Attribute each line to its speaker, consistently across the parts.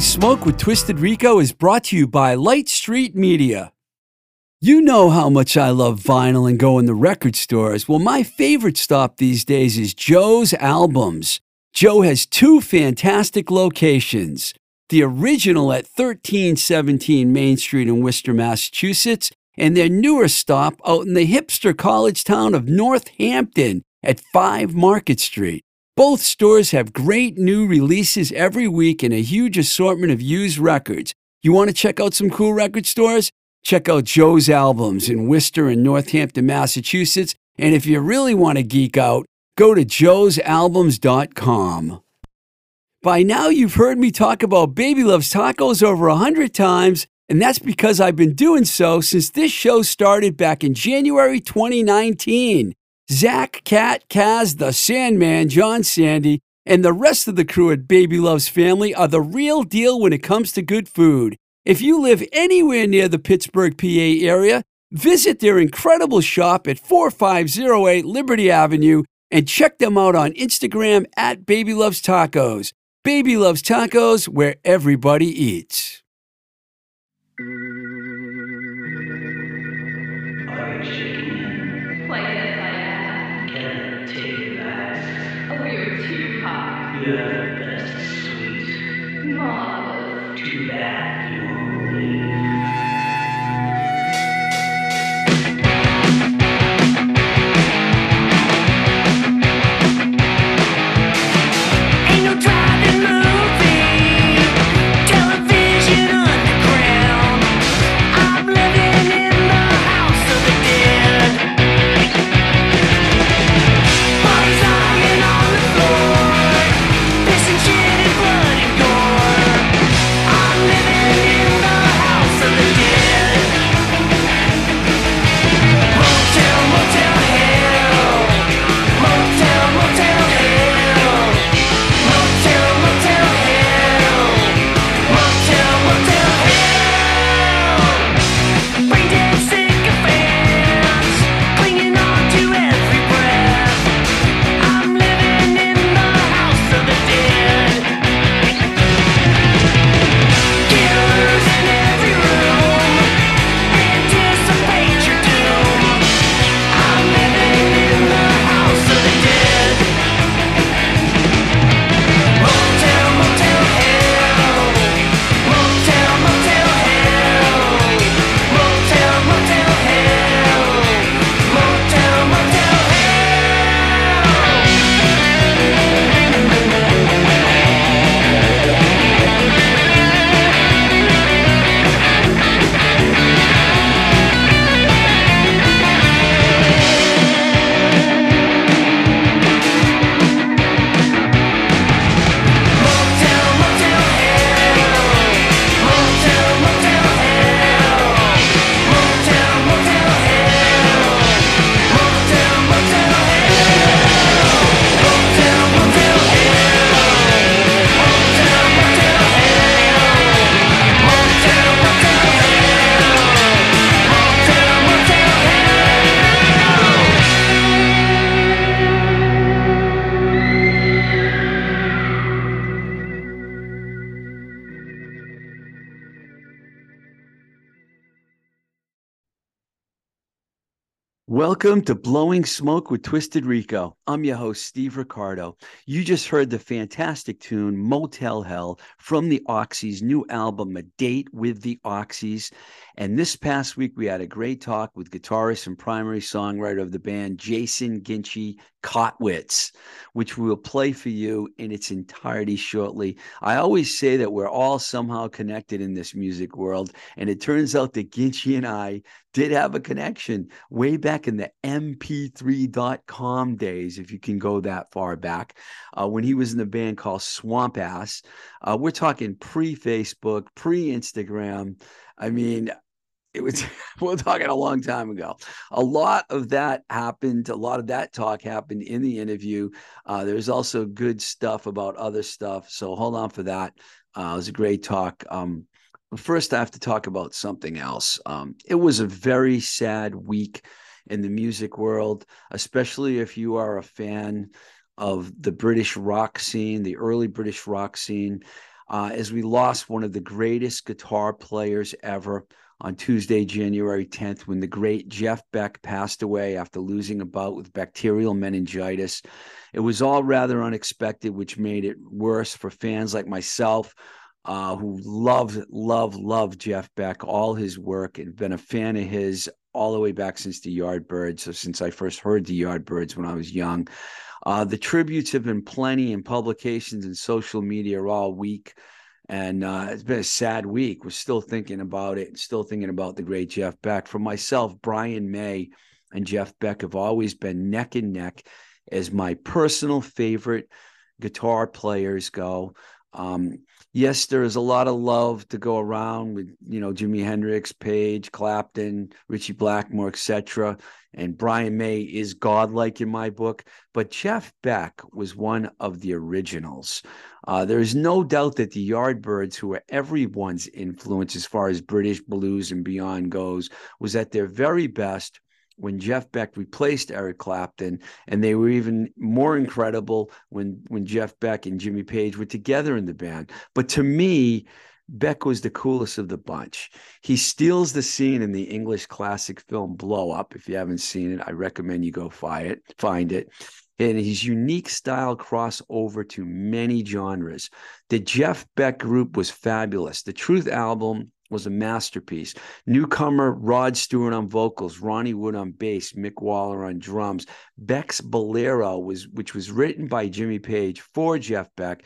Speaker 1: Smoke with Twisted Rico is brought to you by Light Street Media. You know how much I love vinyl and going to record stores. Well, my favorite stop these days is Joe's Albums. Joe has two fantastic locations the original at 1317 Main Street in Worcester, Massachusetts, and their newer stop out in the hipster college town of Northampton at 5 Market Street. Both stores have great new releases every week and a huge assortment of used records. You want to check out some cool record stores? Check out Joe's Albums in Worcester and Northampton, Massachusetts. And if you really want to geek out, go to joesalbums.com. By now, you've heard me talk about Baby Loves Tacos over a hundred times, and that's because I've been doing so since this show started back in January 2019. Zach, Cat, Kaz, the Sandman, John Sandy, and the rest of the crew at Baby Loves Family are the real deal when it comes to good food. If you live anywhere near the Pittsburgh, PA area, visit their incredible shop at 4508 Liberty Avenue and check them out on Instagram at Baby Loves Tacos. Baby Loves Tacos, where everybody eats.
Speaker 2: good, sweet,
Speaker 3: marvelous,
Speaker 2: too bad.
Speaker 1: Welcome to Blowing Smoke with Twisted Rico. I'm your host, Steve Ricardo. You just heard the fantastic tune Motel Hell from the Oxys' new album, A Date with the Oxys. And this past week, we had a great talk with guitarist and primary songwriter of the band, Jason Ginchie Kotwitz, which we will play for you in its entirety shortly. I always say that we're all somehow connected in this music world. And it turns out that Ginchie and I did have a connection way back in the mp3.com days, if you can go that far back, uh, when he was in the band called Swamp Ass. Uh, we're talking pre Facebook, pre Instagram. I mean, it was we're talking a long time ago. A lot of that happened a lot of that talk happened in the interview. Uh, there's also good stuff about other stuff so hold on for that. Uh, it was a great talk. Um, but first i have to talk about something else. Um, it was a very sad week in the music world especially if you are a fan of the british rock scene the early british rock scene. Uh, as we lost one of the greatest guitar players ever on Tuesday, January 10th, when the great Jeff Beck passed away after losing a bout with bacterial meningitis. It was all rather unexpected, which made it worse for fans like myself. Uh, who loved, loved, loved Jeff Beck, all his work, and been a fan of his all the way back since the Yardbirds, so since I first heard the Yardbirds when I was young. Uh, the tributes have been plenty in publications and social media all week. And uh, it's been a sad week. We're still thinking about it, still thinking about the great Jeff Beck. For myself, Brian May and Jeff Beck have always been neck and neck as my personal favorite guitar players go. Um, yes, there is a lot of love to go around with, you know, Jimi Hendrix, Page, Clapton, Ritchie Blackmore, etc. And Brian May is godlike in my book, but Jeff Beck was one of the originals. Uh, there is no doubt that the Yardbirds, who were everyone's influence as far as British blues and beyond goes, was at their very best when Jeff Beck replaced Eric Clapton, and they were even more incredible when when Jeff Beck and Jimmy Page were together in the band. But to me, Beck was the coolest of the bunch. He steals the scene in the English classic film Blow Up. If you haven't seen it, I recommend you go find it. Find it. And his unique style cross over to many genres. The Jeff Beck group was fabulous. The Truth album was a masterpiece. Newcomer Rod Stewart on vocals, Ronnie Wood on bass, Mick Waller on drums. Beck's Bolero was which was written by Jimmy Page for Jeff Beck.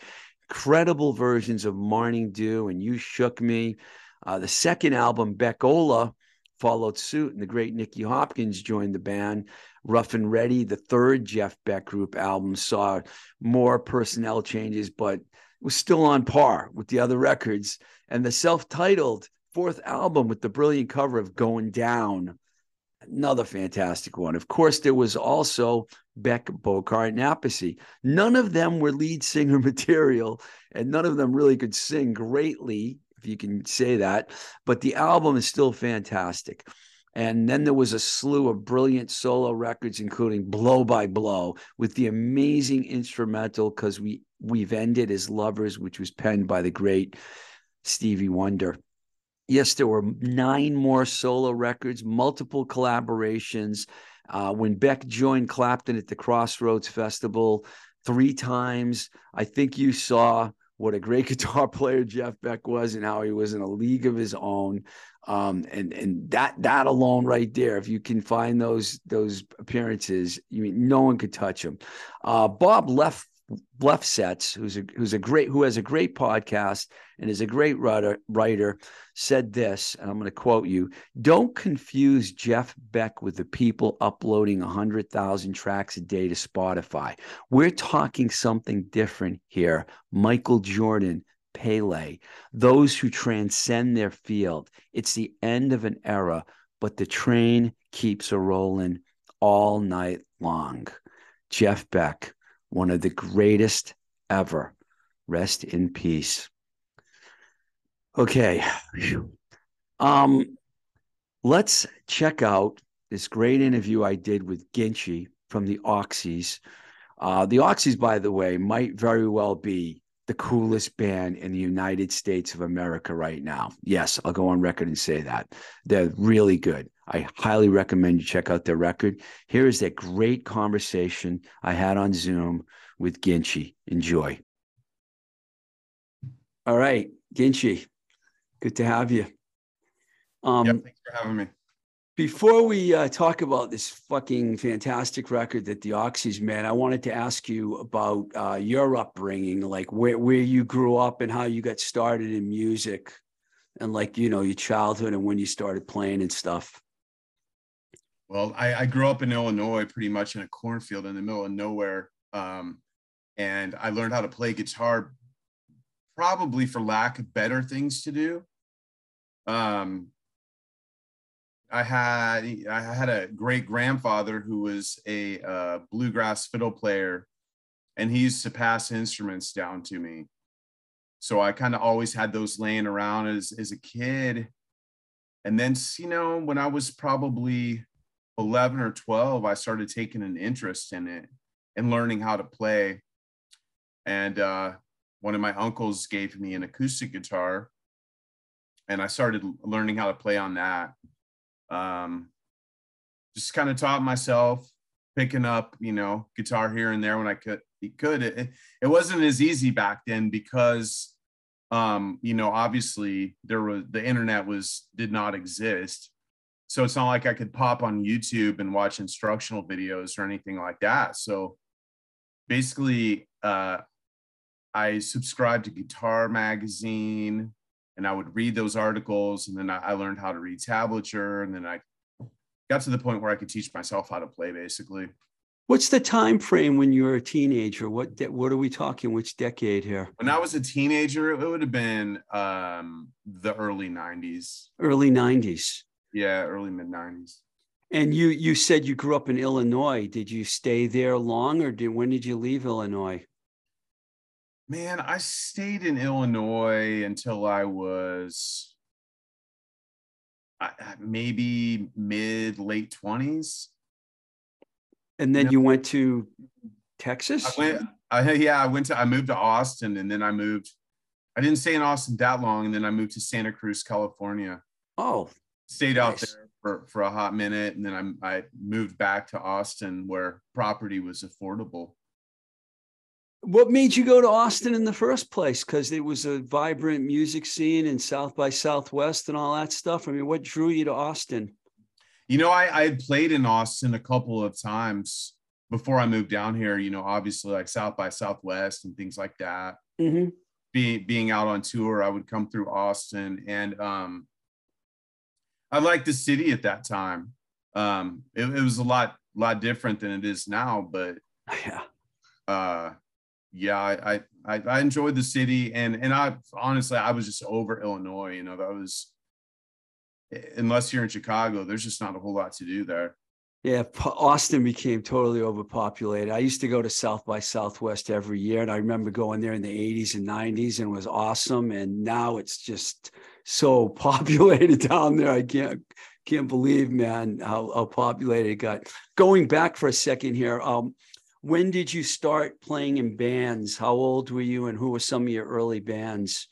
Speaker 1: Incredible versions of Morning Dew and You Shook Me. Uh, the second album, Beck-Ola, followed suit, and the great Nicky Hopkins joined the band. Rough and Ready, the third Jeff Beck group album, saw more personnel changes, but was still on par with the other records. And the self titled fourth album with the brilliant cover of Going Down, another fantastic one. Of course, there was also Beck, Bogert, and. None of them were lead singer material, and none of them really could sing greatly, if you can say that. But the album is still fantastic. And then there was a slew of brilliant solo records, including Blow by Blow, with the amazing instrumental because we we've ended as lovers, which was penned by the great Stevie Wonder. Yes, there were nine more solo records, multiple collaborations. Uh, when Beck joined Clapton at the Crossroads Festival three times, I think you saw what a great guitar player Jeff Beck was and how he was in a league of his own. Um, and and that that alone right there, if you can find those those appearances, you mean no one could touch him. Uh, Bob left Lefsetz, who's a who's a great who has a great podcast and is a great writer, writer, said this, and I'm going to quote you: "Don't confuse Jeff Beck with the people uploading hundred thousand tracks a day to Spotify. We're talking something different here. Michael Jordan." Pele, those who transcend their field. It's the end of an era, but the train keeps a rolling all night long. Jeff Beck, one of the greatest ever. Rest in peace. Okay. Um, let's check out this great interview I did with Ginchi from the Oxys. Uh, the Oxys, by the way, might very well be the coolest band in the United States of America right now. Yes, I'll go on record and say that. They're really good. I highly recommend you check out their record. Here is that great conversation I had on Zoom with Ginchi. Enjoy. All right, Ginchi, good to have you. Um,
Speaker 4: yep, thanks for having me.
Speaker 1: Before we uh, talk about this fucking fantastic record that the Oxys made, I wanted to ask you about uh, your upbringing, like where, where you grew up and how you got started in music and like, you know, your childhood and when you started playing and stuff.
Speaker 4: Well, I, I grew up in Illinois, pretty much in a cornfield in the middle of nowhere. Um, and I learned how to play guitar probably for lack of better things to do. Um, I had I had a great grandfather who was a uh, bluegrass fiddle player, and he used to pass instruments down to me. So I kind of always had those laying around as as a kid. And then you know when I was probably 11 or 12, I started taking an interest in it and learning how to play. And uh, one of my uncles gave me an acoustic guitar, and I started learning how to play on that. Um, just kind of taught myself, picking up, you know, guitar here and there when I could. Could it? It wasn't as easy back then because, um, you know, obviously there was the internet was did not exist, so it's not like I could pop on YouTube and watch instructional videos or anything like that. So basically, uh, I subscribed to Guitar Magazine and I would read those articles. And then I, I, learned how to read tablature. And then I got to the point where I could teach myself how to play basically.
Speaker 1: What's the time frame when you were a teenager? What de- what are we talking? Which decade here?
Speaker 4: When I was a teenager, it would have been um, the early '90s.
Speaker 1: Early '90s.
Speaker 4: Yeah, early mid '90s.
Speaker 1: And you you said you grew up in Illinois. Did you stay there long, or did when did you leave Illinois?
Speaker 4: Man, I stayed in Illinois until I was maybe mid late twenties.
Speaker 1: And then you, know, you went to Texas.
Speaker 4: I went. I, yeah, I went to. I moved to Austin, and then I moved. I didn't stay in Austin that long, and then I moved to Santa Cruz, California.
Speaker 1: Oh,
Speaker 4: stayed nice. out there for, for a hot minute, and then I I moved back to Austin, where property was affordable.
Speaker 1: What made you go to Austin in the first place? Because it was a vibrant music scene and South by Southwest and all that stuff. I mean, what drew you to Austin?
Speaker 4: You know, I, I had played in Austin a couple of times before I moved down here. You know, obviously like South by Southwest and things like that.
Speaker 1: Mm-hmm.
Speaker 4: Being being out on tour, I would come through Austin, and um, I liked the city at that time. Um, it, it was a lot lot different than it is now, but
Speaker 1: yeah.
Speaker 4: Uh, yeah, I, I I enjoyed the city, and and I honestly I was just over Illinois. You know, that was unless you're in Chicago, there's just not a whole lot to do there.
Speaker 1: Yeah, Austin became totally overpopulated. I used to go to South by Southwest every year, and I remember going there in the 80s and 90s, and was awesome. And now it's just so populated down there. I can't can't believe, man, how, how populated it got. Going back for a second here, um, when did you start playing in bands? How old were you, and who were some of your early bands?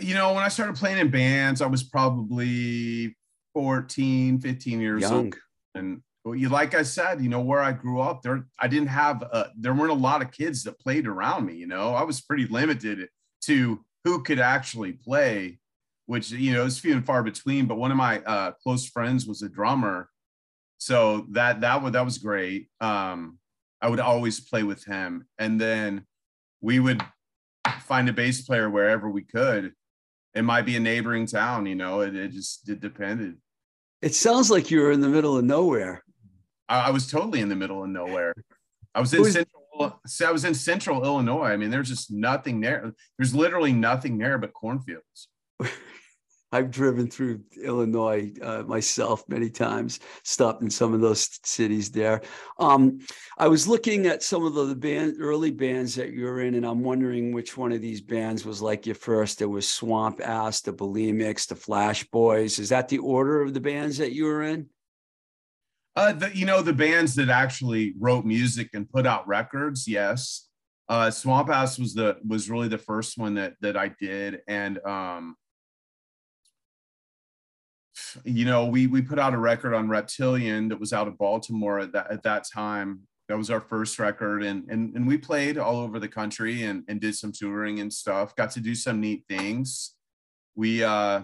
Speaker 4: You know, when I started playing in bands, I was probably 14, 15 years
Speaker 1: Young.
Speaker 4: old. And you like I said, you know, where I grew up, there I didn't have uh, there weren't a lot of kids that played around me, you know. I was pretty limited to who could actually play, which you know is few and far between. But one of my uh, close friends was a drummer so that that was that was great. Um, I would always play with him, and then we would find a bass player wherever we could. It might be a neighboring town, you know. It, it just it depended.
Speaker 1: It sounds like you were in the middle of nowhere.
Speaker 4: I, I was totally in the middle of nowhere. I was in was, central. I was in central Illinois. I mean, there's just nothing there. There's literally nothing there but cornfields.
Speaker 1: I've driven through Illinois uh, myself many times, stopped in some of those cities there. Um, I was looking at some of the band, early bands that you were in, and I'm wondering which one of these bands was like your first. There was Swamp Ass, the Bulimics, the Flash Boys. Is that the order of the bands that you were in?
Speaker 4: Uh, the, you know, the bands that actually wrote music and put out records, yes. Uh, Swamp Ass was the was really the first one that that I did, and um, you know, we we put out a record on Reptilian that was out of Baltimore at that at that time. That was our first record, and and and we played all over the country and and did some touring and stuff. Got to do some neat things. We uh,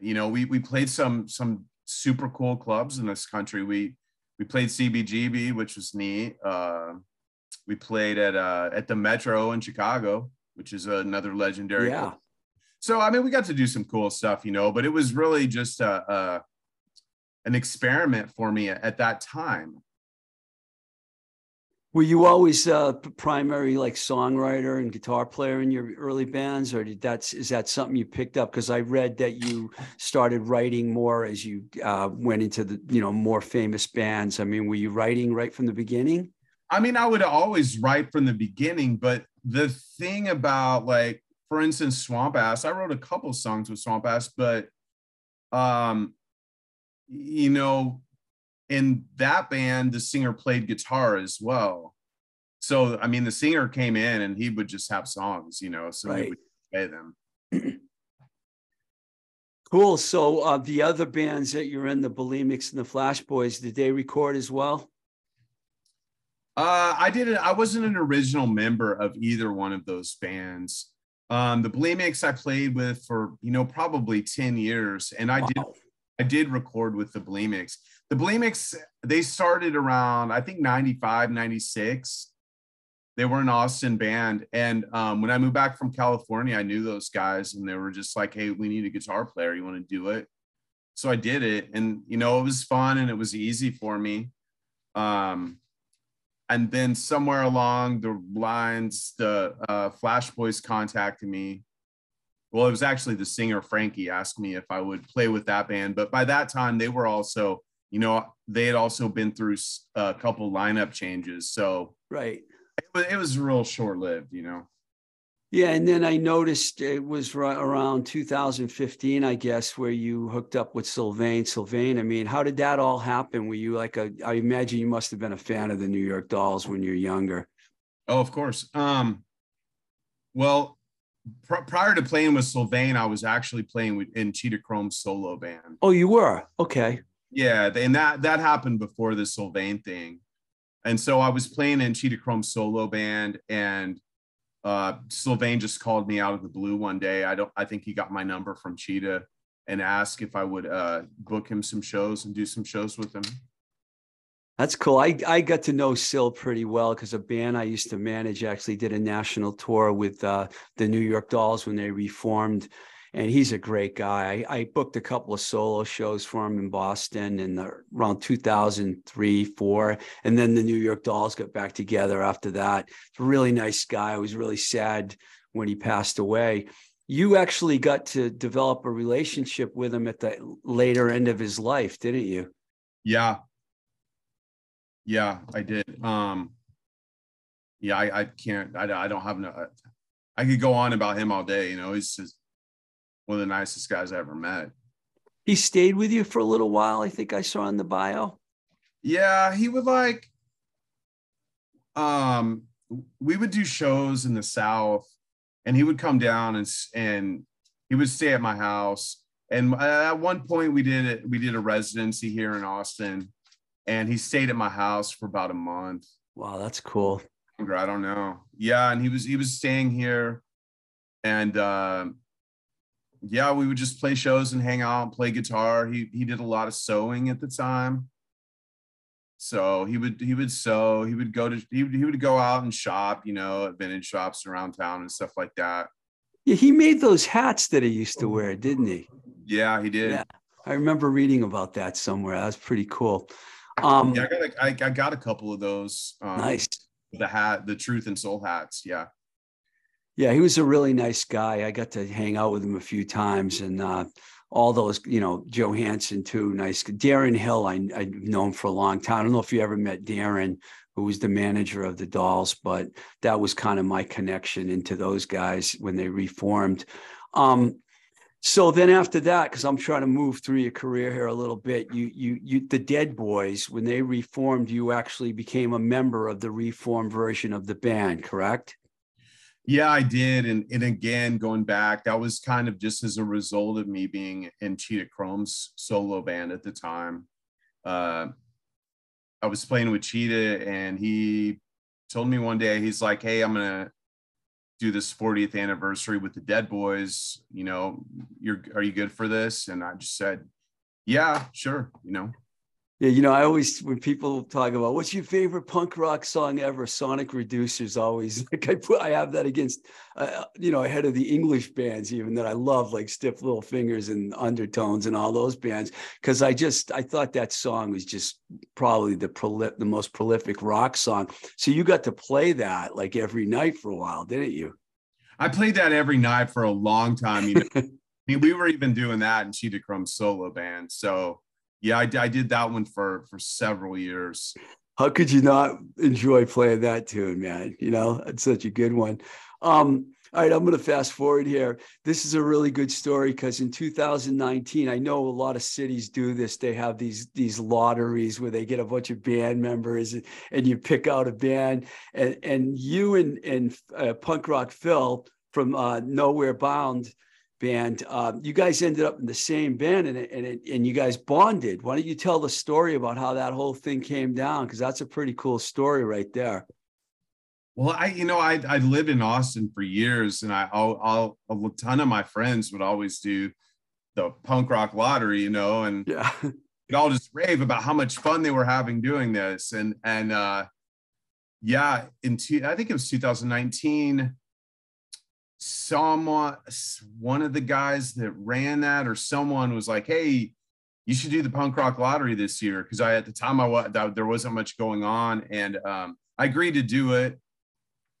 Speaker 4: you know, we we played some some super cool clubs in this country. We we played CBGB, which was neat. Uh, we played at uh, at the Metro in Chicago, which is another legendary
Speaker 1: yeah.
Speaker 4: So I mean, we got to do some cool stuff, you know, but it was really just a, a an experiment for me at, at, that time.
Speaker 1: Were you always a primary like songwriter and guitar player in your early bands, or did that is is that something you picked up? Because I read that you started writing more as you uh, went into the you know more famous bands. I mean, were you writing right from the beginning?
Speaker 4: I mean, I would always write from the beginning, but the thing about like for instance, Swamp Ass, I wrote a couple songs with Swamp Ass, but um, you know, in that band, the singer played guitar as well. so I mean, the singer came in and he would just have songs, you know, so
Speaker 1: Right.
Speaker 4: we would play them.
Speaker 1: Cool. So uh, the other bands that you're in, the Bulimics and the Flash Boys, did they record as well?
Speaker 4: Uh, I didn't. I wasn't an original member of either one of those bands. Um, the Bulimics I played with for you know probably ten years, and I did I did record with the Bulimics. The Bulimics they started around I think 95, 96. They were an Austin band, and um, when I moved back from California, I knew those guys, and they were just like, "Hey, we need a guitar player. You want to do it?" So I did it, and you know it was fun and it was easy for me. Um, and then somewhere along the lines, the uh, Flash Boys contacted me. Well, it was actually the singer Frankie asked me if I would play with that band, but by that time they were also, you know, they had also been through a couple lineup changes, so
Speaker 1: Right.
Speaker 4: it was, it was real short lived, you know.
Speaker 1: Yeah, and then I noticed it was ri- around 2015, I guess, where you hooked up with Sylvain. Sylvain, I mean, how did that all happen? Were you like a? I imagine you must have been a fan of the New York Dolls when you were younger.
Speaker 4: Oh, of course. Um, well, pr- prior to playing with Sylvain, I was actually playing with in Cheetah Chrome's solo band.
Speaker 1: Oh, you were okay.
Speaker 4: Yeah, and that that happened before the Sylvain thing. And so I was playing in Cheetah Chrome solo band and uh Sylvain just called me out of the blue one day. I don't I think he got my number from Cheetah and asked if I would uh book him some shows and do some shows with him.
Speaker 1: That's cool. I, I got to know Sil pretty well because a band I used to manage actually did a national tour with uh, the New York Dolls when they reformed. And he's a great guy. I, I booked a couple of solo shows for him in Boston in the, around 2003, four. And then the New York Dolls got back together after that. Really nice guy. I was really sad when he passed away. You actually got to develop a relationship with him at the later end of his life, didn't you?
Speaker 4: Yeah. Yeah, I did. Um yeah, I, I can't I, I don't have no I could go on about him all day, you know, he's just one of the nicest guys I ever met.
Speaker 1: He stayed with you for a little while. I think I saw in the bio.
Speaker 4: Yeah, he would like um we would do shows in the south and he would come down and and he would stay at my house and at one point we did it we did a residency here in Austin and he stayed at my house for about a month
Speaker 1: Wow, that's cool.
Speaker 4: I don't know. Yeah, and he was he was staying here, and um, yeah, we would just play shows and hang out, and play guitar. He he did a lot of sewing at the time, so he would he would sew. He would go to he would, he would go out and shop, you know, at vintage shops around town and stuff like that.
Speaker 1: Yeah, he made those hats that he used to wear, didn't he?
Speaker 4: Yeah, he did.
Speaker 1: Yeah. I remember reading about that somewhere. That was pretty cool. Um,
Speaker 4: Yeah, I got a, I, I got a couple of those. Um,
Speaker 1: nice.
Speaker 4: The hat, the Truth and Soul hats. Yeah.
Speaker 1: Yeah, he was a really nice guy. I got to hang out with him a few times, and uh, all those, you know, Johansen too. Nice. Darren Hill, I I've known for a long time. I don't know if you ever met Darren, who was the manager of the Dolls, but that was kind of my connection into those guys when they reformed. Um, so then after that, because I'm trying to move through your career here a little bit, you you you the Dead Boys, when they reformed, you actually became a member of the reformed version of the band, correct?
Speaker 4: Yeah, I did. And, and again, going back, that was kind of just as a result of me being in Cheetah Chrome's solo band at the time. Uh, I was playing with Cheetah and he told me one day, he's like, Hey, I'm going to do this 40th anniversary with the Dead Boys. You know, you're, are you good for this? And I just said, Yeah, sure. You know,
Speaker 1: Yeah, you know, I always when people talk about what's your favorite punk rock song ever, Sonic Reducers always like I put I have that against uh, you know ahead of the English bands even that I love like Stiff Little Fingers and Undertones and all those bands because I just I thought that song was just probably the proli- the most prolific rock song. So you got to play that like every night for a while, didn't you?
Speaker 4: I played that every night for a long time. You know, I mean, we were even doing that in Cheetah Chrome's solo band. So yeah, I, I did that one for for several years.
Speaker 1: How could you not enjoy playing that tune, man? You know, it's such a good one. Um, All right, I'm going to fast forward here. This is a really good story because in 2019, I know a lot of cities do this. They have these these lotteries where they get a bunch of band members and, and you pick out a band. And and you and and uh, Punk Rock Phil from uh, Nowhere Bound band, uh, you guys ended up in the same band and it, and it, and you guys bonded. Why don't you tell the story about how that whole thing came down? Because that's a pretty cool story right there.
Speaker 4: Well, I, you know, I I lived in Austin for years, and I, I'll, I'll a ton of my friends would always do the punk rock lottery, you know, and
Speaker 1: Yeah.
Speaker 4: we'd all just rave about how much fun they were having doing this, and and uh, yeah, in two, I think it was 2019. Someone, one of the guys that ran that, or someone was like, "Hey, you should do the punk rock lottery this year," because I at the time I was there wasn't much going on, and um, I agreed to do it.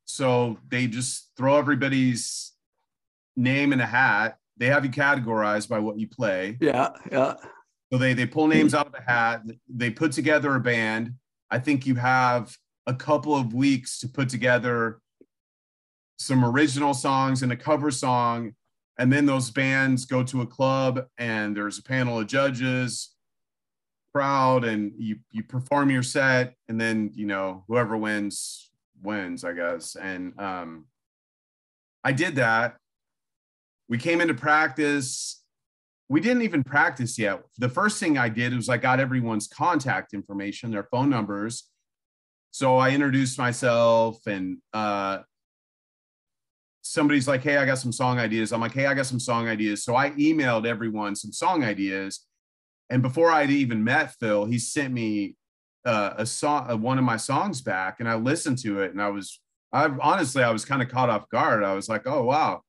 Speaker 4: So they just throw everybody's name in a hat. They have you categorized by what you play.
Speaker 1: Yeah. Yeah.
Speaker 4: So they they pull names out of the hat. They put together a band. I think you have a couple of weeks to put together some original songs and a cover song, and then those bands go to a club and there's a panel of judges, crowd, and you you perform your set, and then you know whoever wins wins, I guess. And um, I did that. We came into practice we didn't even practice yet. The first thing I did was I got everyone's contact information, their phone numbers. So I introduced myself and uh, somebody's like, Hey, I got some song ideas. I'm like, Hey, I got some song ideas. So I emailed everyone some song ideas. And before I'd even met Phil, he sent me uh, a song, uh, one of my songs back and I listened to it and I was, I honestly, I was kind of caught off guard. I was like, Oh, wow.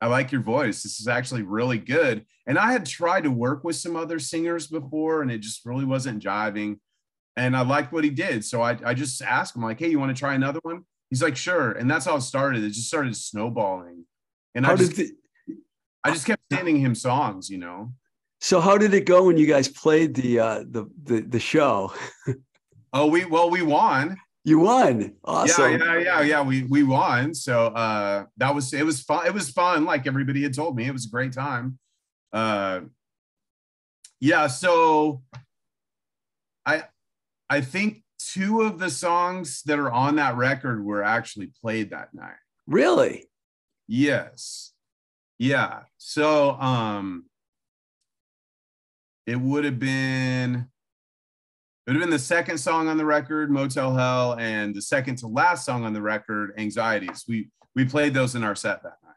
Speaker 4: I like your voice. This is actually really good. And I had tried to work with some other singers before and it just really wasn't jiving. And I liked what he did. So I, I just asked him, like, hey, you want to try another one? He's like, sure. And that's how it started. It just started snowballing. And
Speaker 1: How
Speaker 4: I just,
Speaker 1: the,
Speaker 4: I just kept sending him songs, you know.
Speaker 1: so how did it go when you guys played the uh the the, the show?
Speaker 4: Oh, we well, we won.
Speaker 1: You won. Awesome.
Speaker 4: Yeah, yeah, yeah, yeah. We we won. So uh that was it was fun. It was fun, like everybody had told me. It was a great time. Uh yeah, so I I think two of the songs that are on that record were actually played that night.
Speaker 1: Really?
Speaker 4: Yes. Yeah. So um it would have been it would have been the second song on the record, Motel Hell, and the second to last song on the record, Anxieties. We we played those in our set that night.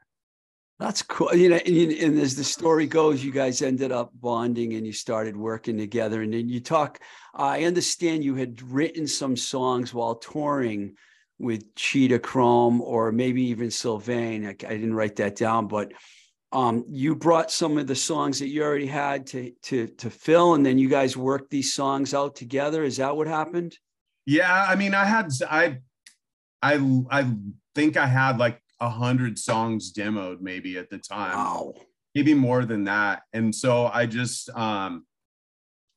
Speaker 1: That's cool. You know, and, and as the story goes, you guys ended up bonding and you started working together. And then you talk. I understand you had written some songs while touring with Cheetah Chrome or maybe even Sylvain. I, I didn't write that down, but um, you brought some of the songs that you already had to to to Phil, and then you guys worked these songs out together. Is that what happened?
Speaker 4: Yeah, I mean, I had I I I think I had like a hundred songs demoed maybe at the time.
Speaker 1: Wow.
Speaker 4: maybe more than that. And so I just um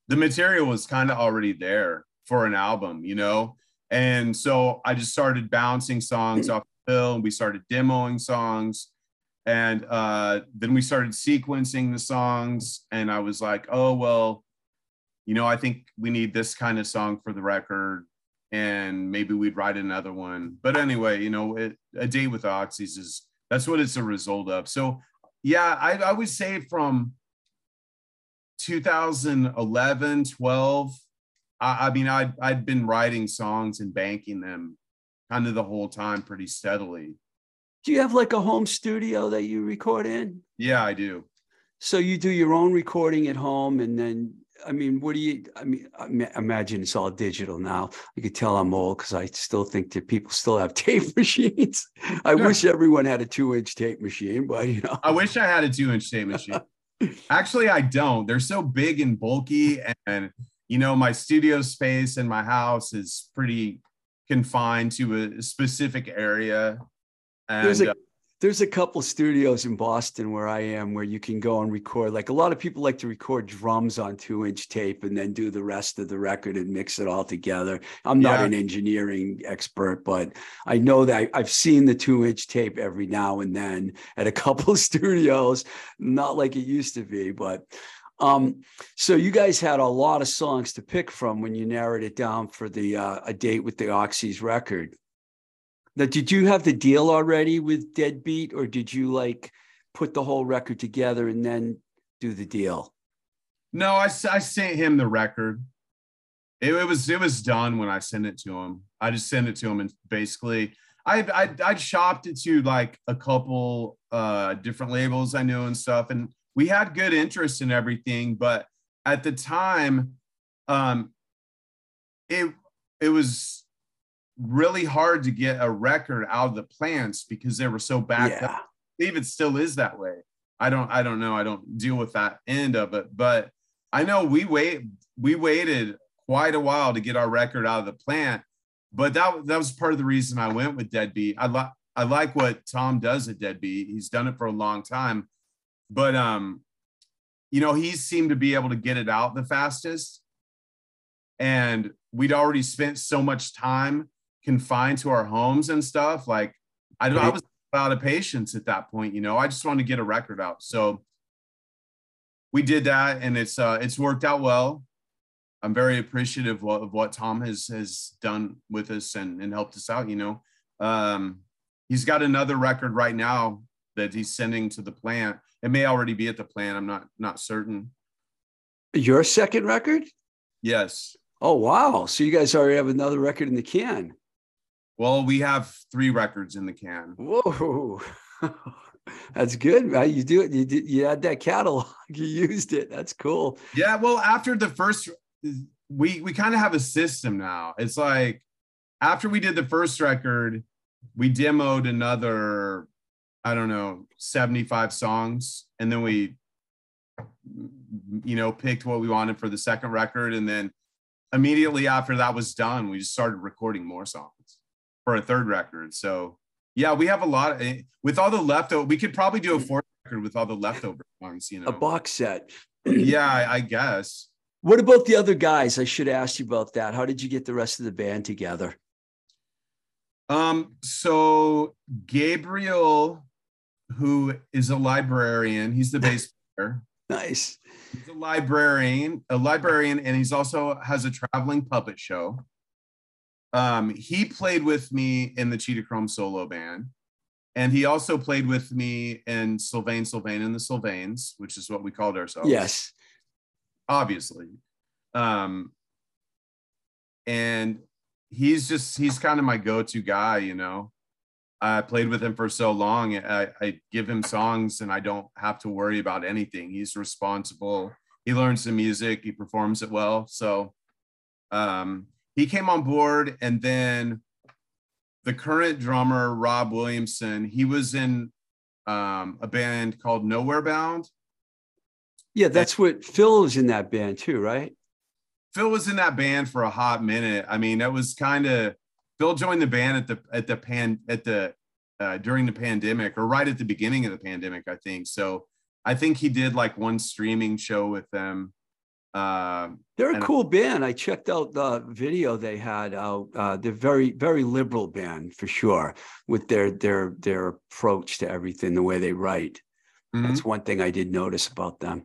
Speaker 4: the material was kind of already there for an album, you know. And so I just started bouncing songs off Phil and we started demoing songs. And uh then we started sequencing the songs and I was like, "Oh, well, you know, I think we need this kind of song for the record and maybe we'd write another one." But anyway, you know, it, a day with Oxys is that's what it's a result of. So yeah, I, I would say from 2011, 12. I, I mean, I'd, I'd been writing songs and banking them kind of the whole time pretty steadily.
Speaker 1: Do you have like a home studio that you record in?
Speaker 4: Yeah, I do.
Speaker 1: So you do your own recording at home, and then I mean, what do you? I mean, I imagine it's all digital now. You could tell I'm old because I still think that people still have tape machines. I
Speaker 4: Yeah.
Speaker 1: wish everyone had a two-inch tape machine, but you know,
Speaker 4: I wish I had a two inch tape machine. Actually, I don't. They're so big and bulky. And, you know, my studio space in my house is pretty confined to a specific area. And
Speaker 1: There's a-
Speaker 4: uh,
Speaker 1: there's a couple studios in Boston where I am where you can go and record. Like a lot of people like to record drums on two inch tape and then do the rest of the record and mix it all together. I'm not
Speaker 4: Yeah.
Speaker 1: an engineering expert, but I know that I've seen the two inch tape every now and then at a couple studios, not like it used to be, but. Um, so you guys had a lot of songs to pick from when you narrowed it down for the uh, a date with the Oxys record. Now, did you have the deal already with Deadbeat, or did you like put the whole record together and then do the deal?
Speaker 4: No, I sent him the record. It, it was it was done when I sent it to him. I just sent it to him and basically I I I shopped it to like a couple uh different labels I knew and stuff, and we had good interest in everything. But at the time, um, it it was really hard to get a record out of the plants because they were so backed up
Speaker 1: yeah,
Speaker 4: believe it still is that way. I don't I don't know. I don't deal with that end of it, but I know we wait we waited quite a while to get our record out of the plant. But that that was part of the reason I went with Deadbeat. I like I like what Tom does at Deadbeat. He's done it for a long time. But um you know, he seemed to be able to get it out the fastest. And we'd already spent so much time confined to our homes and stuff like I, I was out of patience at that point you know? I just wanted to get a record out. So we did that and it's uh it's worked out well. I'm very appreciative of, of what tom has has done with us and and helped us out you know? Um he's got another record right now that he's sending to the plant. It may already be at the plant i'm not not certain.
Speaker 1: Your second record.
Speaker 4: yes.
Speaker 1: Oh wow! So you guys already have another record in the can.
Speaker 4: Well we have three records in the can
Speaker 1: Whoa, that's good, man. You do it. You did. You had that catalog. You used it. That's cool.
Speaker 4: Yeah, well, after the first, we we kind of have a system now. It's like after we did the first record, we demoed another, I don't know, seventy five songs, and then we, you know, picked what we wanted for the second record, and then immediately after that was done, we just started recording more songs for a third record. So yeah, we have a lot of, with all the leftover. We could probably do a fourth record with all the leftover songs. You know,
Speaker 1: A box set.
Speaker 4: yeah, I, I guess.
Speaker 1: What about the other guys? I should ask you about that. How did you get the rest of the band together?
Speaker 4: Um, so Gabriel, who is a librarian, he's the bass player.
Speaker 1: Nice.
Speaker 4: He's a librarian, a librarian, and he's also has a traveling puppet show. Um, he played with me in the Cheetah Chrome solo band, and he also played with me in Sylvain Sylvain and the Sylvains, which is what we called ourselves.
Speaker 1: Yes.
Speaker 4: obviously. Um, and he's just he's kind of my go-to guy, you know. I played with him for so long. I, I give him songs and I don't have to worry about anything. He's responsible. He learns the music. He performs it well. So um, he came on board, and then the current drummer Rob Williamson. He was in um, a band called Nowhere Bound.
Speaker 1: Yeah, that's what Phil was in that band too, right?
Speaker 4: Phil was in that band for a hot minute. I mean, that was kind of Phil joined the band at the at the pan at the uh, during the pandemic or right at the beginning of the pandemic, I think. So I think he did like one streaming show with them. Um,
Speaker 1: They're a cool band. I checked out the video they had out. Uh, they're very, very liberal band for sure with their their their approach to everything, the way they write.
Speaker 4: mhm.
Speaker 1: That's one thing I did notice about them,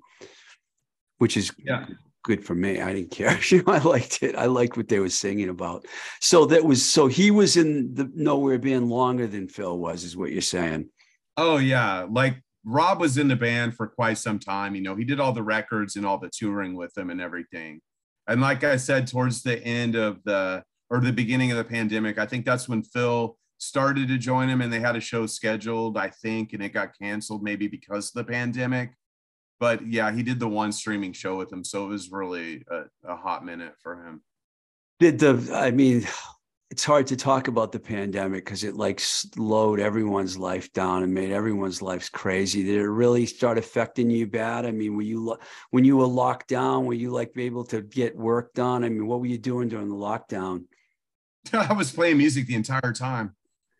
Speaker 1: which is
Speaker 4: Yeah.
Speaker 1: good for me. I didn't care. I liked it. I liked what they were singing about. So that was so he was in the nowhere band longer than Phil was, is what you're saying.
Speaker 4: Oh yeah, like Rob was in the band for quite some time. You know, he did all the records and all the touring with them and everything. And like I said, towards the end of the or the beginning of the pandemic, I think that's when Phil started to join him and they had a show scheduled, I think, and it got canceled maybe because of the pandemic. But yeah, he did the one streaming show with him. So it was really a, a hot minute for him.
Speaker 1: Did the I mean, it's hard to talk about the pandemic because it like slowed everyone's life down and made everyone's lives crazy. Did it really start affecting you bad? I mean, were you when you were locked down, were you like able to get work done? I mean, what were you doing during the lockdown?
Speaker 4: I was playing music the entire time.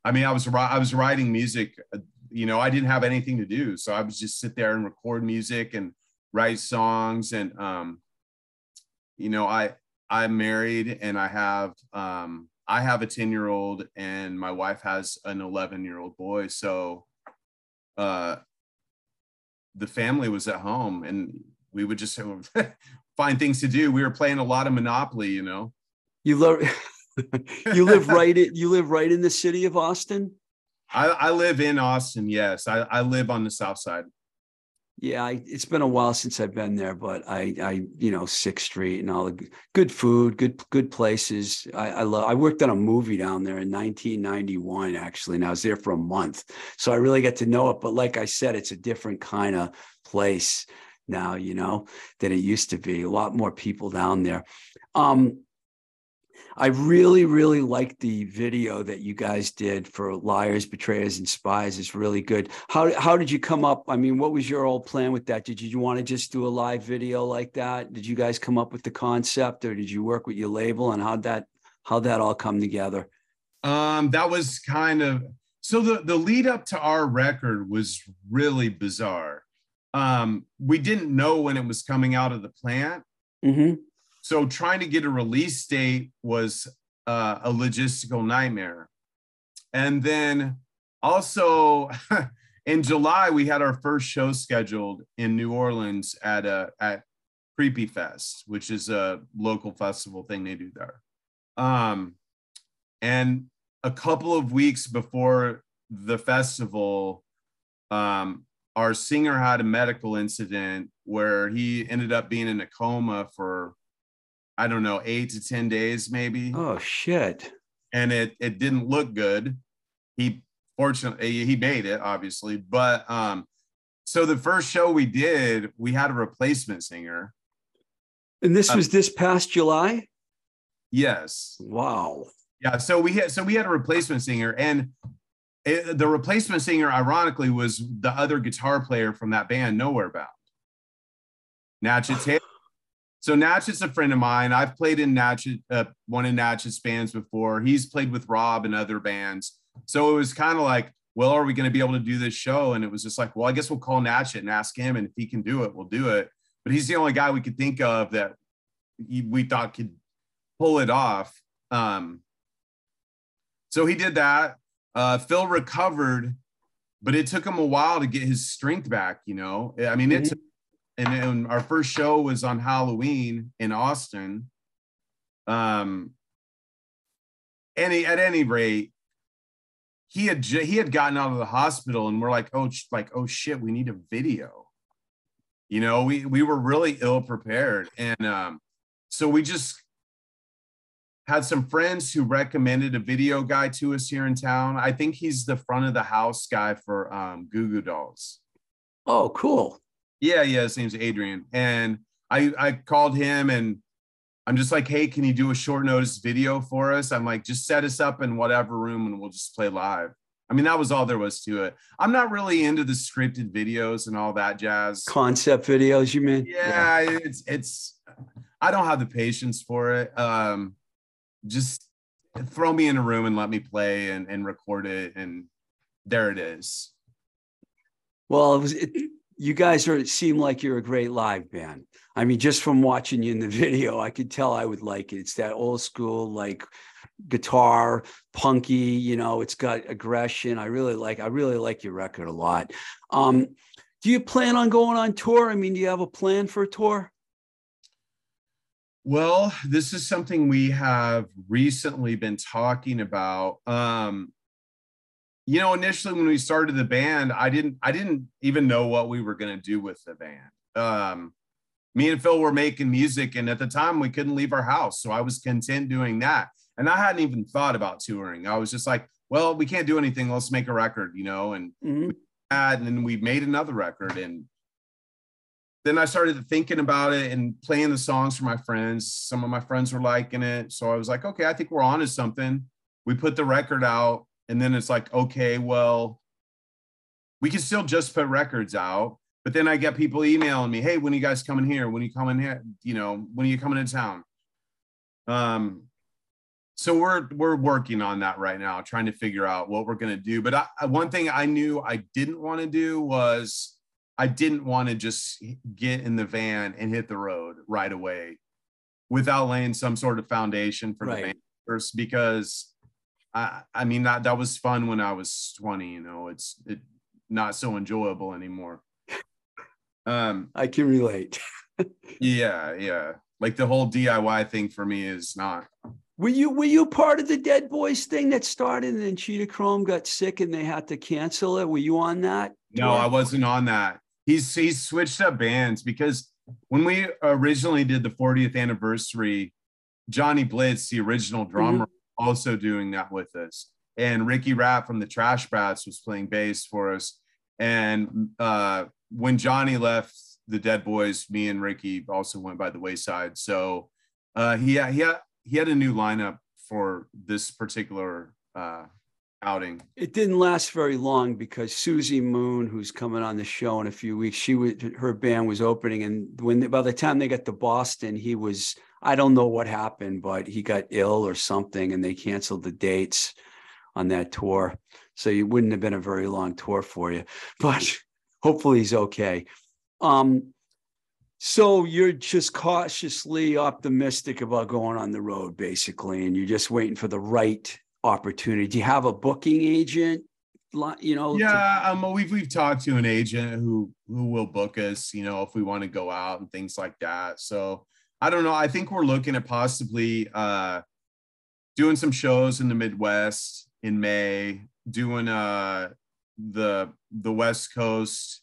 Speaker 4: I mean, I was I was writing music uh, you know, I didn't have anything to do. So I would just sit there and record music and write songs. And, um, you know, I, I'm married and I have, um, I have a 10 year old and my wife has an 11 year old boy. So, uh, the family was at home and we would just find things to do. We were playing a lot of Monopoly, you know.
Speaker 1: You live you live right in you live right in the city of Austin?
Speaker 4: I, I live in Austin. Yes, I, I live on the south side.
Speaker 1: Yeah, I, it's been a while since I've been there, but I, I, you know, Sixth Street and all the good food, good, good places. I, I love. I worked on a movie down there in 1991, actually, and I was there for a month, so I really get to know it. But like I said, it's a different kind of place now, you know, than it used to be. A lot more people down there. Um, I really, really liked the video that you guys did for liars, betrayers, and spies. It's really good. How how did you come up? I mean, what was your old plan with that? Did you want to just do a live video like that? Did you guys come up with the concept, or did you work with your label? And how'd that how'd that all come together?
Speaker 4: Um, that was kind of so the the lead up to our record was really bizarre. Um, we didn't know when it was coming out of the plant,
Speaker 1: hmm
Speaker 4: so trying to get a release date was uh, a logistical nightmare. And then also in July we had our first show scheduled in New Orleans at a at Creepy Fest, which is a local festival thing they do there. Um, and a couple of weeks before the festival, um, our singer had a medical incident where he ended up being in a coma for I don't know, eight to 10 days maybe.
Speaker 1: Oh shit!
Speaker 4: And it it didn't look good. He fortunately he made it, obviously. But um, so the first show we did, we had a replacement singer.
Speaker 1: And this
Speaker 4: Uh,
Speaker 1: was this past July.
Speaker 4: Yes.
Speaker 1: Wow.
Speaker 4: Yeah. So we had so we had a replacement singer, and it, the replacement singer, ironically, was the other guitar player from that band, Nowhere Bound. Natchez Taylor. So Natchez is a friend of mine. I've played in Natchez, uh, one of Natchez bands before. He's played with Rob and other bands. So it was kind of like, well, are we going to be able to do this show? And it was just like, well, I guess we'll call Natchez and ask him, and if he can do it, we'll do it. But he's the only guy we could think of that we thought could pull it off. Um, so he did that. Uh, Phil recovered, but it took him a while to get his strength back. You know, I mean, it's and then our first show was on Halloween in Austin. Um, any at any rate, he had he had gotten out of the hospital, and we're like, oh, like oh shit, we need a video. You know, we we were really ill prepared, and um, so we just had some friends who recommended a video guy to us here in town. I think he's the front of the house guy for um, Goo Goo Dolls.
Speaker 1: Oh, cool.
Speaker 4: Yeah, yeah, his name's Adrian. And I I called him and I'm just like, hey, can you do a short notice video for us? I'm like, just set us up in whatever room and we'll just play live. I mean, that was all there was to it. I'm not really into the scripted videos and all that jazz.
Speaker 1: Concept videos, you mean?
Speaker 4: Yeah, it's it's I don't have the patience for it. Um just throw me in a room and let me play and, and record it and there it is.
Speaker 1: Well, it was. It, you guys are seem like you're a great live band. I mean, just from watching you in the video, I could tell I would like it. It's that old school, like guitar, punky. You know, it's got aggression. I really like. I really like your record a lot. Um, do you plan on going on tour? I mean, do you have a plan for a tour?
Speaker 4: Well, this is something we have recently been talking about. Um, you know, initially when we started the band, I didn't I didn't even know what we were going to do with the band. Um, me and Phil were making music, and at the time we couldn't leave our house, so I was content doing that. And I hadn't even thought about touring. I was just like, well, we can't do anything. Let's make a record, you know. And
Speaker 1: Mhm.
Speaker 4: that, and then we made another record, and then I started thinking about it and playing the songs for my friends. Some of my friends were liking it. So I was like, okay, I think we're on to something. We put the record out, and then it's like, okay, well, we can still just put records out. But then I get people emailing me, hey, when are you guys coming here? When are you coming here? You know, when are you coming to town? Um, so we're we're working on that right now, trying to figure out what we're gonna do. But I, one thing I knew I didn't want to do was I didn't want to just get in the van and hit the road right away without laying some sort of foundation for the
Speaker 1: Right.
Speaker 4: band first because I I mean that that was fun when I was 20, you know, it's it not so enjoyable anymore. Um
Speaker 1: I can relate.
Speaker 4: yeah, yeah. Like the whole DIY thing for me is not
Speaker 1: Were you were you part of the Dead Boys thing that started and then Cheetah Chrome got sick and they had to cancel it? Were you on that?
Speaker 4: No. I wasn't on that. He's he's switched up bands because when we originally did the 40th anniversary, Johnny Blitz, the original drummer, also doing that with us. And Ricky Rat from the Trash Brats was playing bass for us. And uh, when Johnny left the Dead Boys, me and Ricky also went by the wayside. So uh, he he had he had a new lineup for this particular uh, outing.
Speaker 1: It didn't last very long because Suzi Moon, who's coming on the show in a few weeks, she was her band was opening, and when by the time they got to Boston, he was I don't know what happened, but he got ill or something, and they canceled the dates on that tour. So it wouldn't have been a very long tour for you, but hopefully he's okay. Um, so you're just cautiously optimistic about going on the road, basically, and you're just waiting for the right opportunity. Do you have a booking agent? You know, to-
Speaker 4: Yeah, um, we've we've talked to an agent who who will book us, you know, if we want to go out and things like that. So I don't know. I think we're looking at possibly uh, doing some shows in the Midwest in May, doing uh the the West Coast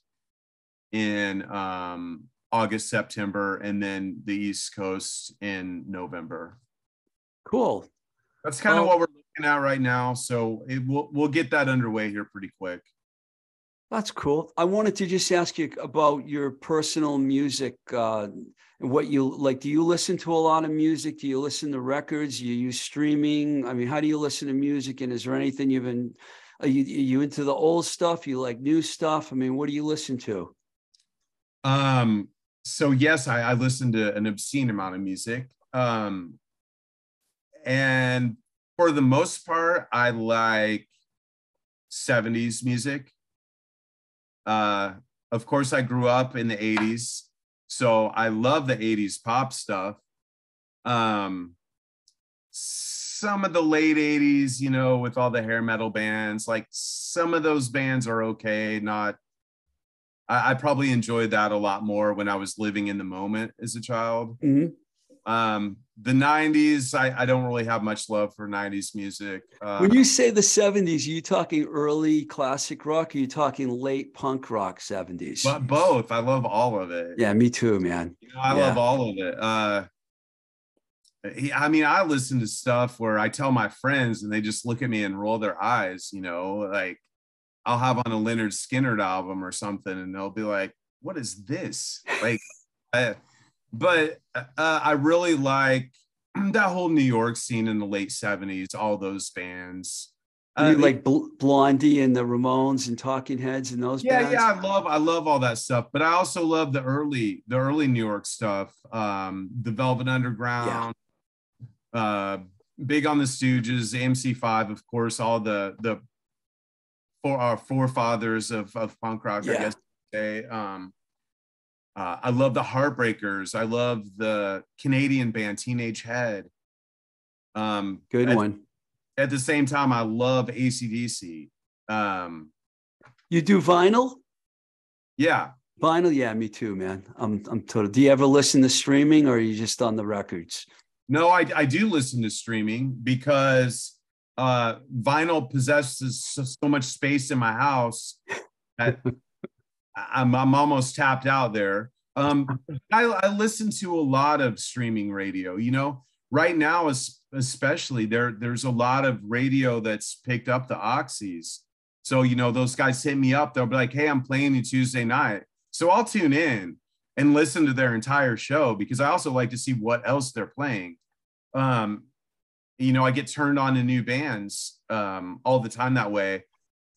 Speaker 4: in um August, September, and then the East Coast in November.
Speaker 1: cool.
Speaker 4: That's kind of
Speaker 1: Well-
Speaker 4: what we're looking at right now. So it will we'll get that underway here pretty quick.
Speaker 1: That's cool. I wanted to just ask you about your personal music uh, and what you like. Do you listen to a lot of music? Do you listen to records? Do you use streaming? I mean, how do you listen to music? And is there anything you've been? Are you, are you into the old stuff? You like new stuff? I mean, what do you listen to?
Speaker 4: Um, so yes, I, I listen to an obscene amount of music. Um, and for the most part, I like 70s music. Uh, of course, I grew up in the 80s, so I love the 80s pop stuff. Um, some of the late 80s, you know, with all the hair metal bands, like some of those bands are okay, not I, I probably enjoyed that a lot more when I was living in the moment as a child.
Speaker 1: Mhm.
Speaker 4: Um, the 90s, I, I don't really have much love for 90s music. Uh,
Speaker 1: When you say the '70s, are you talking early classic rock? Or are you talking late punk rock '70s?
Speaker 4: but both, I love all of it.
Speaker 1: yeah, me too, man.
Speaker 4: You know, I
Speaker 1: Yeah.
Speaker 4: love all of it. Uh, I mean, I listen to stuff where I tell my friends and they just look at me and roll their eyes, you know, like I'll have on a Lynyrd Skynyrd album or something and they'll be like, what is this? Like, I, but uh, I really like that whole New York scene in the late 70s, all those bands. Uh,
Speaker 1: like Bl- Blondie and the Ramones and Talking Heads and those
Speaker 4: yeah
Speaker 1: bands?
Speaker 4: yeah i love i love all that stuff but i also love the early the early new york stuff um the velvet underground uh big on the stooges mc5 of course all the the for our forefathers of, of punk rock i guess say um uh, i love the heartbreakers i love the canadian band teenage head um
Speaker 1: Good
Speaker 4: at,
Speaker 1: one.
Speaker 4: at the same time i love acdc um
Speaker 1: You do vinyl?
Speaker 4: yeah
Speaker 1: Vinyl, yeah, me too, man. I'm I'm total. Do you ever listen to streaming or are you just on the records?
Speaker 4: No, I, I do listen to streaming because uh, vinyl possesses so, so much space in my house that I'm, I'm almost tapped out there. Um, I, I listen to a lot of streaming radio. You know, right now, especially there, there's a lot of radio that's picked up the Oxys. So you know, those guys hit me up. They'll be like, "Hey, I'm playing you Tuesday night," so I'll tune in and listen to their entire show because I also like to see what else they're playing. Um, you know, I get turned on to new bands um, all the time that way.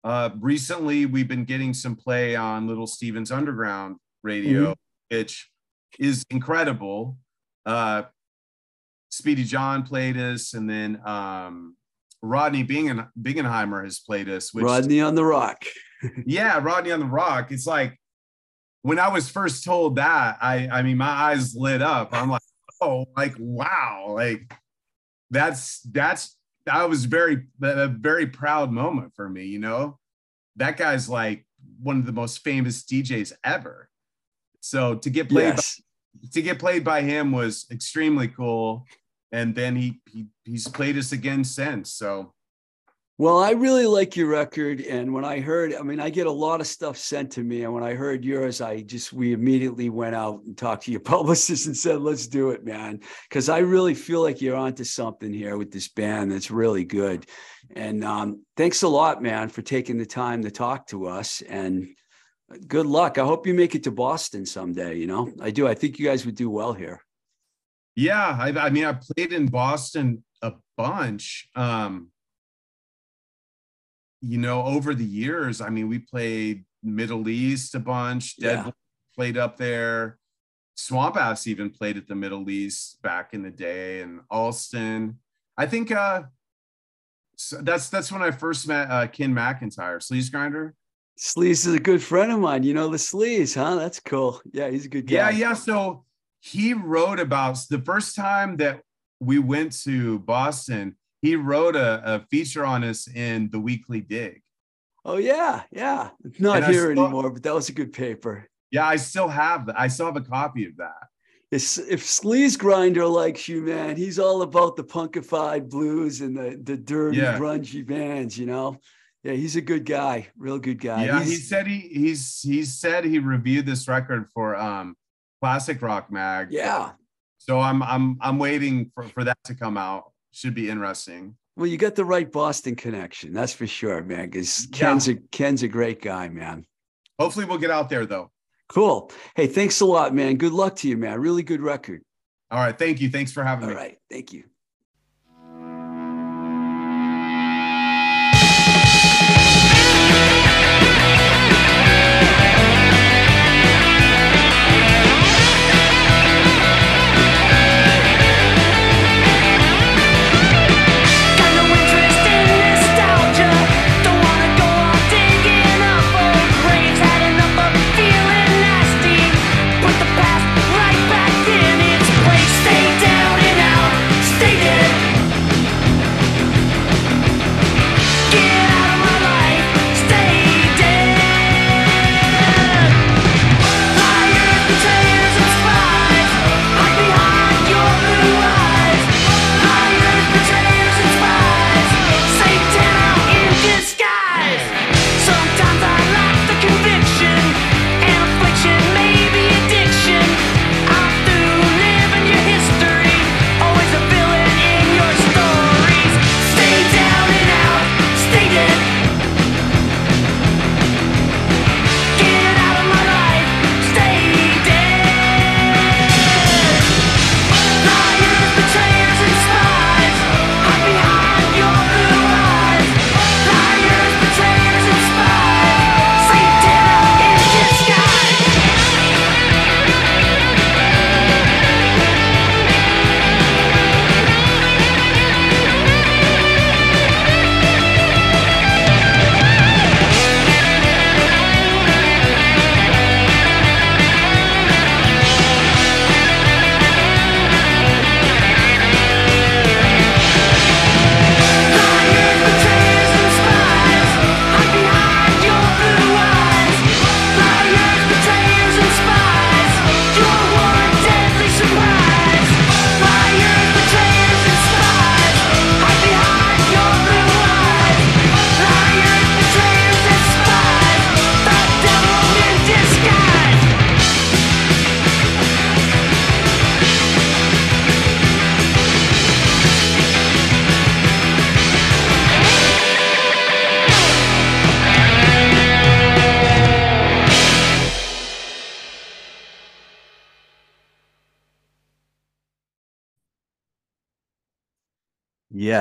Speaker 4: Uh, recently, we've been getting some play on Little Stevens Underground radio, which is incredible. Uh, Speedy John played us, and then um, Rodney Bingen, Bingenheimer has played us. Which,
Speaker 1: Rodney on the rock.
Speaker 4: yeah, Rodney on the Rock. It's like when I was first told that, I I mean, my eyes lit up. I'm like, oh, like wow, like that's that's that was very a very proud moment for me. You know, that guy's like one of the most famous DJs ever. So to get played
Speaker 1: Yes.
Speaker 4: by, to get played by him was extremely cool. And then he, he he's played us again since. So
Speaker 1: Well, I really like your record. And when I heard, I mean, I get a lot of stuff sent to me. And when I heard yours, I just, we immediately went out and talked to your publicist and said, let's do it, man. Cause I really feel like you're onto something here with this band that's really good. And um, thanks a lot, man, for taking the time to talk to us. And good luck. I hope you make it to Boston someday. You know, I do. I think you guys would do well here.
Speaker 4: yeah, I, I mean I played in Boston a bunch. Um, you know, over the years, I mean, we played Middle East a bunch. Dead
Speaker 1: Yeah.
Speaker 4: played up there. Swamp Ass even played at the Middle East back in the day, and Allston. I think uh, so that's that's when I first met uh, Ken McIntyre, Sleaze Grinder.
Speaker 1: Sleaze is a good friend of mine. You know the Sleaze, huh? That's cool. Yeah, he's a good guy.
Speaker 4: Yeah, yeah. So he wrote about the first time that we went to Boston. He wrote a, a feature on us in the Weekly Dig.
Speaker 1: Oh yeah, yeah. It's not
Speaker 4: And
Speaker 1: here
Speaker 4: saw-
Speaker 1: anymore, but that was a good paper.
Speaker 4: Yeah, I still have that. I still have a copy of that.
Speaker 1: If, if Sleaze Grinder likes you, man, he's all about the punkified blues and the the dirty,
Speaker 4: Yeah.
Speaker 1: grungy bands. You know, yeah, he's a good guy, real good guy.
Speaker 4: yeah, he said he he's he said he reviewed this record for um Classic Rock Mag.
Speaker 1: yeah.
Speaker 4: So I'm I'm I'm waiting for, for that to come out. Should be interesting.
Speaker 1: Well, you got the right Boston connection, that's for sure, man. Because
Speaker 4: Yeah.
Speaker 1: Ken's a Ken's a great guy, man.
Speaker 4: Hopefully we'll get out there though.
Speaker 1: Cool. Hey, thanks a lot, man. Good luck to you, man. Really good record.
Speaker 4: All right. Thank you. Thanks for having
Speaker 1: All
Speaker 4: me.
Speaker 1: All right. thank you.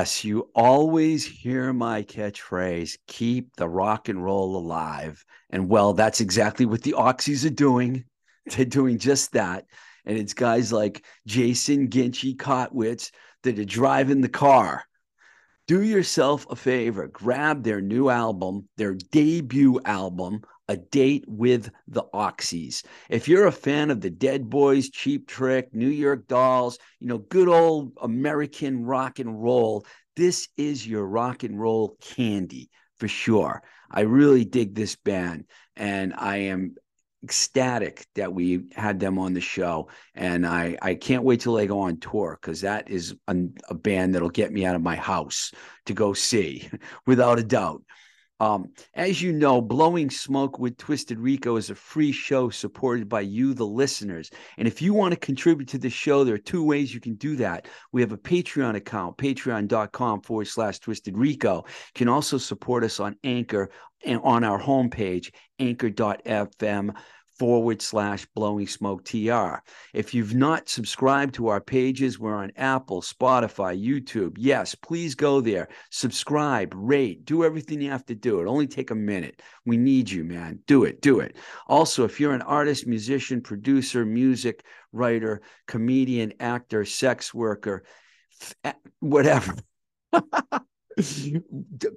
Speaker 1: Yes, you always hear my catchphrase keep the rock and roll alive. And well, that's exactly what the Oxys are doing. They're doing just that. and it's guys like Jason Ginchie Kottwitz that are driving the car. Do yourself a favor, grab their new album, their debut album, A Date with the Oxys. If you're a fan of the Dead Boys, Cheap Trick, New York Dolls, you know, good old American rock and roll, this is your rock and roll candy for sure. I really dig this band and I am ecstatic that we had them on the show and i i can't wait till they go on tour because that is a, a, band that'll get me out of my house to go see without a doubt um, as you know, Blowing Smoke with Twisted Rico is a free show supported by you, the listeners. And if you want to contribute to the show, there are two ways you can do that. We have a Patreon account, patreon.com forward slash Twisted Rico. You can also support us on Anchor and on our homepage, anchor.fm forward slash blowing smoke tr if you've not subscribed to our pages we're on apple spotify youtube. Yes please go there. Subscribe rate do everything you have to do. It only take a minute. We need you man. Do it do it. Also if you're an artist musician producer music writer comedian actor sex worker eh, whatever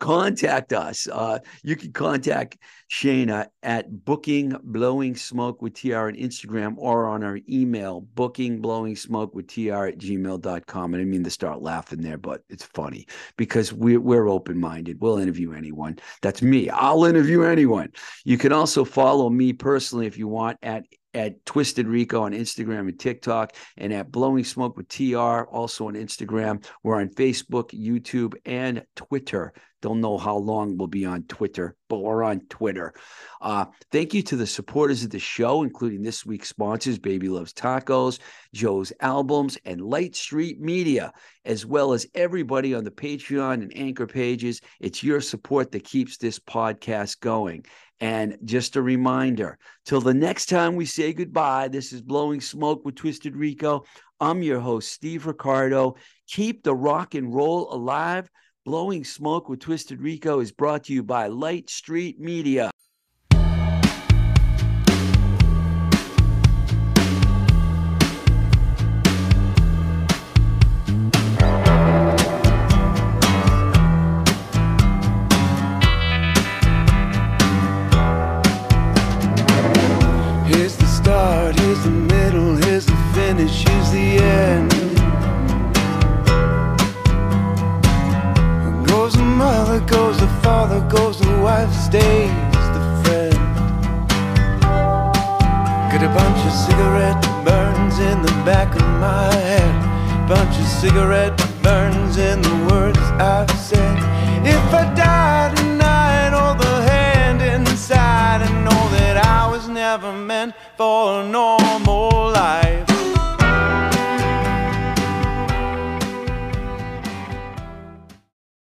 Speaker 1: contact us. Uh, you can contact Shayna at booking blowing smoke with TR on Instagram or on our email, booking blowing smoke with TR at gmail.com. And I mean to start laughing there, but it's funny because we're, we're open minded. We'll interview anyone. That's me. I'll interview anyone. You can also follow me personally if you want at at Twisted Rico on Instagram and TikTok, and at Blowing Smoke with TR, also on Instagram. We're on Facebook, YouTube, and Twitter. Don't know how long we'll be on Twitter, but we're on Twitter. Uh, thank you to the supporters of the show, including this week's sponsors, Baby Loves Tacos, Joe's Albums, and Light Street Media, as well as everybody on the Patreon and Anchor pages. It's your support that keeps this podcast going. And just a reminder till the next time we say goodbye, this is Blowing Smoke with Twisted Rico. I'm your host, Steve Ricardo. Keep the rock and roll alive. Blowing Smoke with Twisted Rico is brought to you by Light Street Media.
Speaker 5: back of my head. Bunch of cigarette burns in the words I've said. If I die tonight, hold the hand inside and know that I was never meant for no.